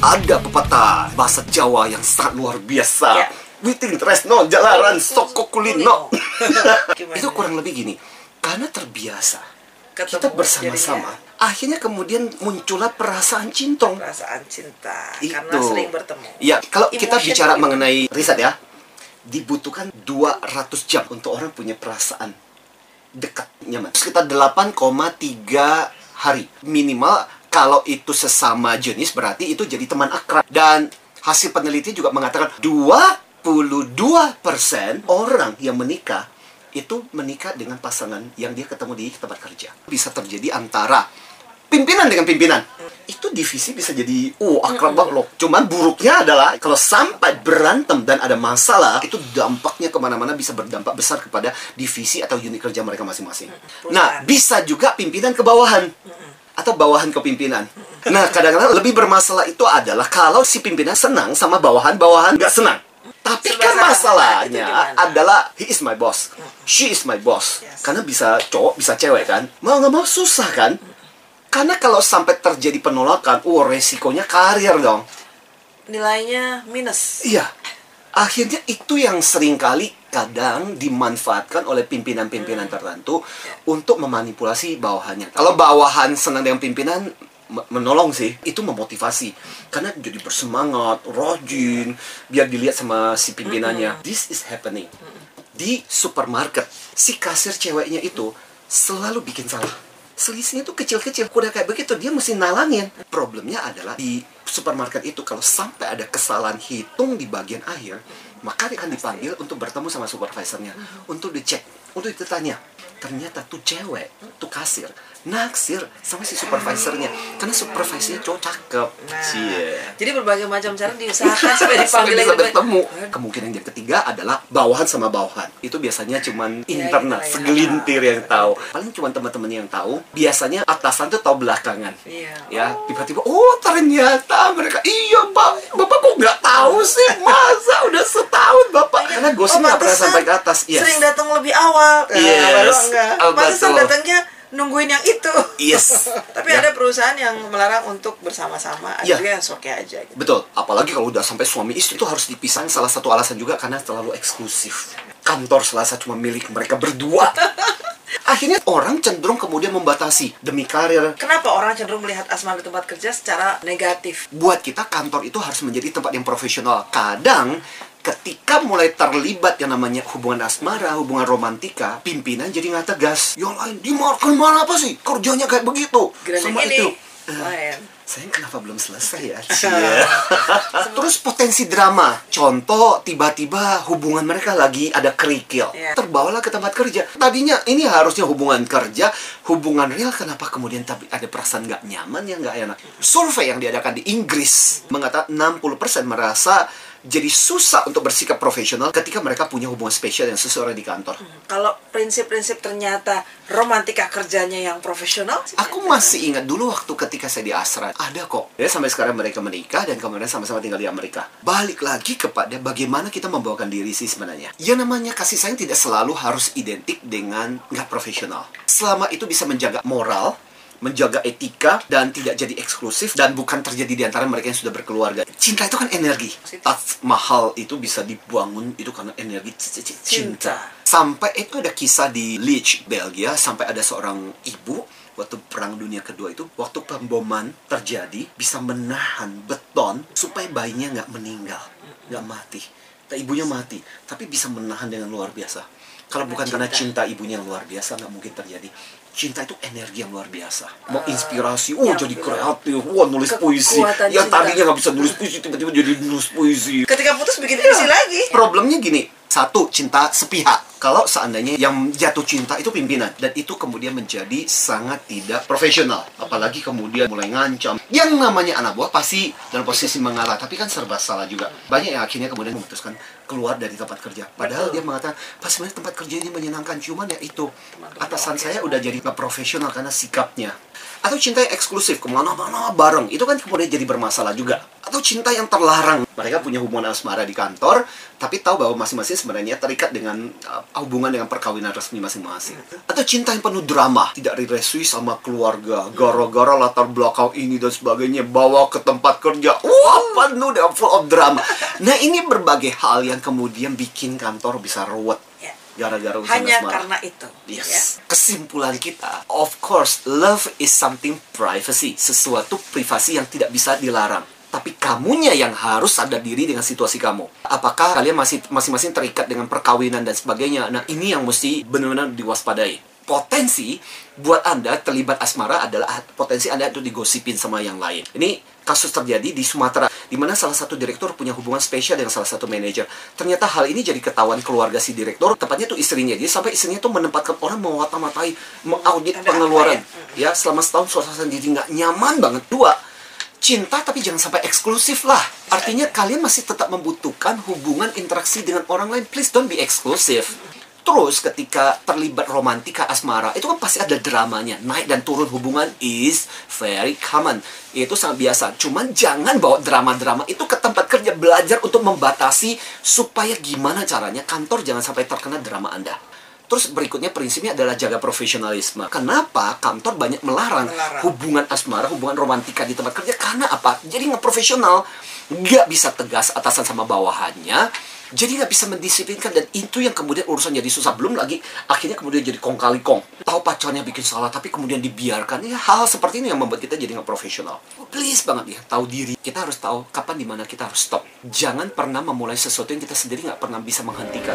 ada pepatah bahasa Jawa yang sangat luar biasa. Ya. Witing tresno jalaran soko kulino. Itu kurang lebih gini. Karena terbiasa Ketemu kita bersama-sama, jadinya akhirnya kemudian muncullah perasaan cintong. perasaan cinta Itu. karena sering bertemu. Iya, kalau kita Emotion bicara itu. mengenai riset ya, dibutuhkan 200 jam untuk orang punya perasaan dekat nyaman. Sekitar 8,3 hari minimal kalau itu sesama jenis berarti itu jadi teman akrab dan hasil penelitian juga mengatakan 22% orang yang menikah itu menikah dengan pasangan yang dia ketemu di tempat kerja. Bisa terjadi antara pimpinan dengan pimpinan. Itu divisi bisa jadi oh akrab banget loh. Cuman buruknya adalah kalau sampai berantem dan ada masalah, itu dampaknya ke mana-mana bisa berdampak besar kepada divisi atau unit kerja mereka masing-masing. Nah, bisa juga pimpinan ke bawahan. Atau bawahan ke pimpinan. Nah, kadang-kadang lebih bermasalah itu adalah kalau si pimpinan senang sama bawahan, bawahan nggak senang. Tapi kan salah. masalahnya adalah he is my boss, she is my boss. Yes. Karena bisa cowok, bisa cewek kan. Mau nggak mau susah kan? Karena kalau sampai terjadi penolakan, oh resikonya karir dong. Nilainya minus. Iya. Akhirnya itu yang sering kali kadang dimanfaatkan oleh pimpinan-pimpinan tertentu untuk memanipulasi bawahannya. Kalau bawahan senang dengan pimpinan me- menolong sih, itu memotivasi. Karena jadi bersemangat, rajin, biar dilihat sama si pimpinannya. This is happening. Di supermarket, si kasir ceweknya itu selalu bikin salah. Selisihnya tuh kecil-kecil. Udah kayak begitu, dia mesti nalangin. Problemnya adalah di supermarket itu kalau sampai ada kesalahan hitung di bagian akhir, maka dia akan dipanggil untuk bertemu sama supervisornya. Untuk dicek, untuk ditanya. Ternyata tuh cewek, tuh kasir, naksir sama si supervisornya. Karena supervisornya cowok cakep. Nah, jadi berbagai macam cara diusahakan supaya dipanggil bisa bertemu. Kemungkinan yang ketiga adalah bawahan sama bawahan. Itu biasanya cuman Ya, internal, kita yang segelintir tahu. yang tahu. Paling cuma teman-teman yang tahu. Biasanya atasan tuh tahu belakangan. Iya. Ya, tiba-tiba, oh ternyata mereka, iya pak, bapak kok nggak tahu sih, masa udah setahun bapak? Karena gosip nggak pernah sampai ke atas. Yes. Sering datang lebih awal. Nah, Yes. baru enggak. Oh, Pantesan betul. datangnya nungguin yang itu. Yes. Tapi Ya. ada perusahaan yang melarang untuk bersama-sama, ada Ya. juga yang soke aja gitu. Betul, apalagi kalau udah sampai suami istri itu harus dipisah. Salah satu alasan juga karena terlalu eksklusif. Kantor Selasa cuma milik mereka berdua. Akhirnya orang cenderung kemudian membatasi demi karir. Kenapa orang cenderung melihat asmara di tempat kerja secara negatif? Buat kita kantor itu harus menjadi tempat yang profesional. Kadang ketika mulai terlibat yang namanya hubungan asmara, hubungan romantika, pimpinan jadi nggak tegas. Yang lain, di mana apa sih? Kerjanya kayak begitu. Sama ini itu. lain. Sayang kenapa belum selesai ya? Terus potensi drama. Contoh tiba-tiba hubungan mereka lagi ada kerikil. Iya. Terbawalah ke tempat kerja. Tadinya ini harusnya hubungan kerja, hubungan real kenapa kemudian tapi ada perasaan nggak nyaman ya nggak enak. Survei yang diadakan di Inggris mengatakan 60% merasa jadi susah untuk bersikap profesional ketika mereka punya hubungan spesial yang seseorang di kantor. Kalau prinsip-prinsip ternyata romantika kerjanya yang profesional, Aku masih ingat dulu waktu ketika saya di Astra ada kok. Ya sampai sekarang mereka menikah dan kemudian sama-sama tinggal di Amerika. Balik lagi kepada bagaimana kita membawakan diri sih sebenarnya. Ya namanya kasih sayang tidak selalu harus identik dengan nggak profesional. Selama itu bisa menjaga moral, menjaga etika dan tidak jadi eksklusif dan bukan terjadi di antara mereka yang sudah berkeluarga. Cinta itu kan energi. Taj Mahal itu bisa dibangun itu karena energi cinta. Sampai itu ada kisah di Leeds, Belgia, sampai ada seorang ibu waktu perang dunia kedua itu waktu pemboman terjadi bisa menahan beton supaya bayinya nggak meninggal nggak mati ibunya mati tapi bisa menahan dengan luar biasa kalau bukan karena cinta. ibunya yang luar biasa nggak mungkin terjadi. Cinta itu energi yang luar biasa. Mau inspirasi oh jadi kreatif wah nulis puisi. Cinta. tadinya nggak bisa nulis puisi tiba-tiba jadi nulis puisi. Ketika putus bikin puisi lagi. Problemnya gini, satu cinta sepihak. Kalau seandainya yang jatuh cinta itu pimpinan dan itu kemudian menjadi sangat tidak profesional, apalagi kemudian mulai ngancam. Yang namanya anak buah pasti dalam posisi mengalah, tapi kan serba salah juga. Banyak yang akhirnya kemudian memutuskan keluar dari tempat kerja. Padahal Betul. dia mengatakan, pas sebenarnya tempat kerja ini menyenangkan, cuman ya itu atasan saya udah jadi nggak profesional karena sikapnya. Atau cinta yang eksklusif, ke mana-mana bareng. Itu kan kemudian jadi bermasalah juga. Atau cinta yang terlarang. Mereka punya hubungan asmara di kantor, tapi tahu bahwa masing-masing sebenarnya terikat dengan uh, hubungan dengan perkawinan resmi masing-masing. Atau cinta yang penuh drama, tidak diresui sama keluarga, gara-gara latar belakang ini dan sebagainya, bawa ke tempat kerja, wah penuh dengan full of drama. Nah ini berbagai hal yang kemudian bikin kantor bisa ruwet Ya. gara-gara urusan Hanya asmara. karena itu. Ya. Yes. Kesimpulan kita, of course, love is something privacy, sesuatu privasi yang tidak bisa dilarang. Tapi kamunya yang harus sadar diri dengan situasi kamu. Apakah kalian masih masing-masing terikat dengan perkawinan dan sebagainya? Nah, ini yang mesti benar-benar diwaspadai. Potensi buat Anda terlibat asmara adalah potensi Anda itu digosipin sama yang lain. Ini kasus terjadi di Sumatera, di mana salah satu direktur punya hubungan spesial dengan salah satu manajer. Ternyata hal ini jadi ketahuan keluarga si direktur, tepatnya tuh istrinya. Jadi sampai istrinya tuh menempatkan orang mewata-matai, mengaudit pengeluaran. apa Ya, selama setahun suasana jadi nggak nyaman banget. Dua, cinta tapi jangan sampai eksklusif lah. Artinya kalian masih tetap membutuhkan hubungan interaksi dengan orang lain. Please don't be exclusive. Terus ketika terlibat romantika asmara, itu kan pasti ada dramanya. Naik dan turun hubungan is very common. Itu sangat biasa. Cuman jangan bawa drama-drama itu ke tempat kerja. Belajar untuk membatasi supaya gimana caranya kantor jangan sampai terkena drama Anda. Terus berikutnya prinsipnya adalah jaga profesionalisme. Kenapa kantor banyak melarang, Melarang. hubungan asmara, hubungan romantika di tempat kerja? Karena apa? Jadi nggak profesional, nggak bisa tegas atasan sama bawahannya. Jadi nggak bisa mendisiplinkan dan itu yang kemudian urusan jadi susah. Belum lagi akhirnya kemudian jadi kong kali kong. Tahu pacarnya bikin salah tapi kemudian dibiarkan. Ya hal seperti ini yang membuat kita jadi nggak profesional. Please banget ya, tahu diri. Kita harus tahu kapan di mana kita harus stop. Jangan pernah memulai sesuatu yang kita sendiri nggak pernah bisa menghentikan.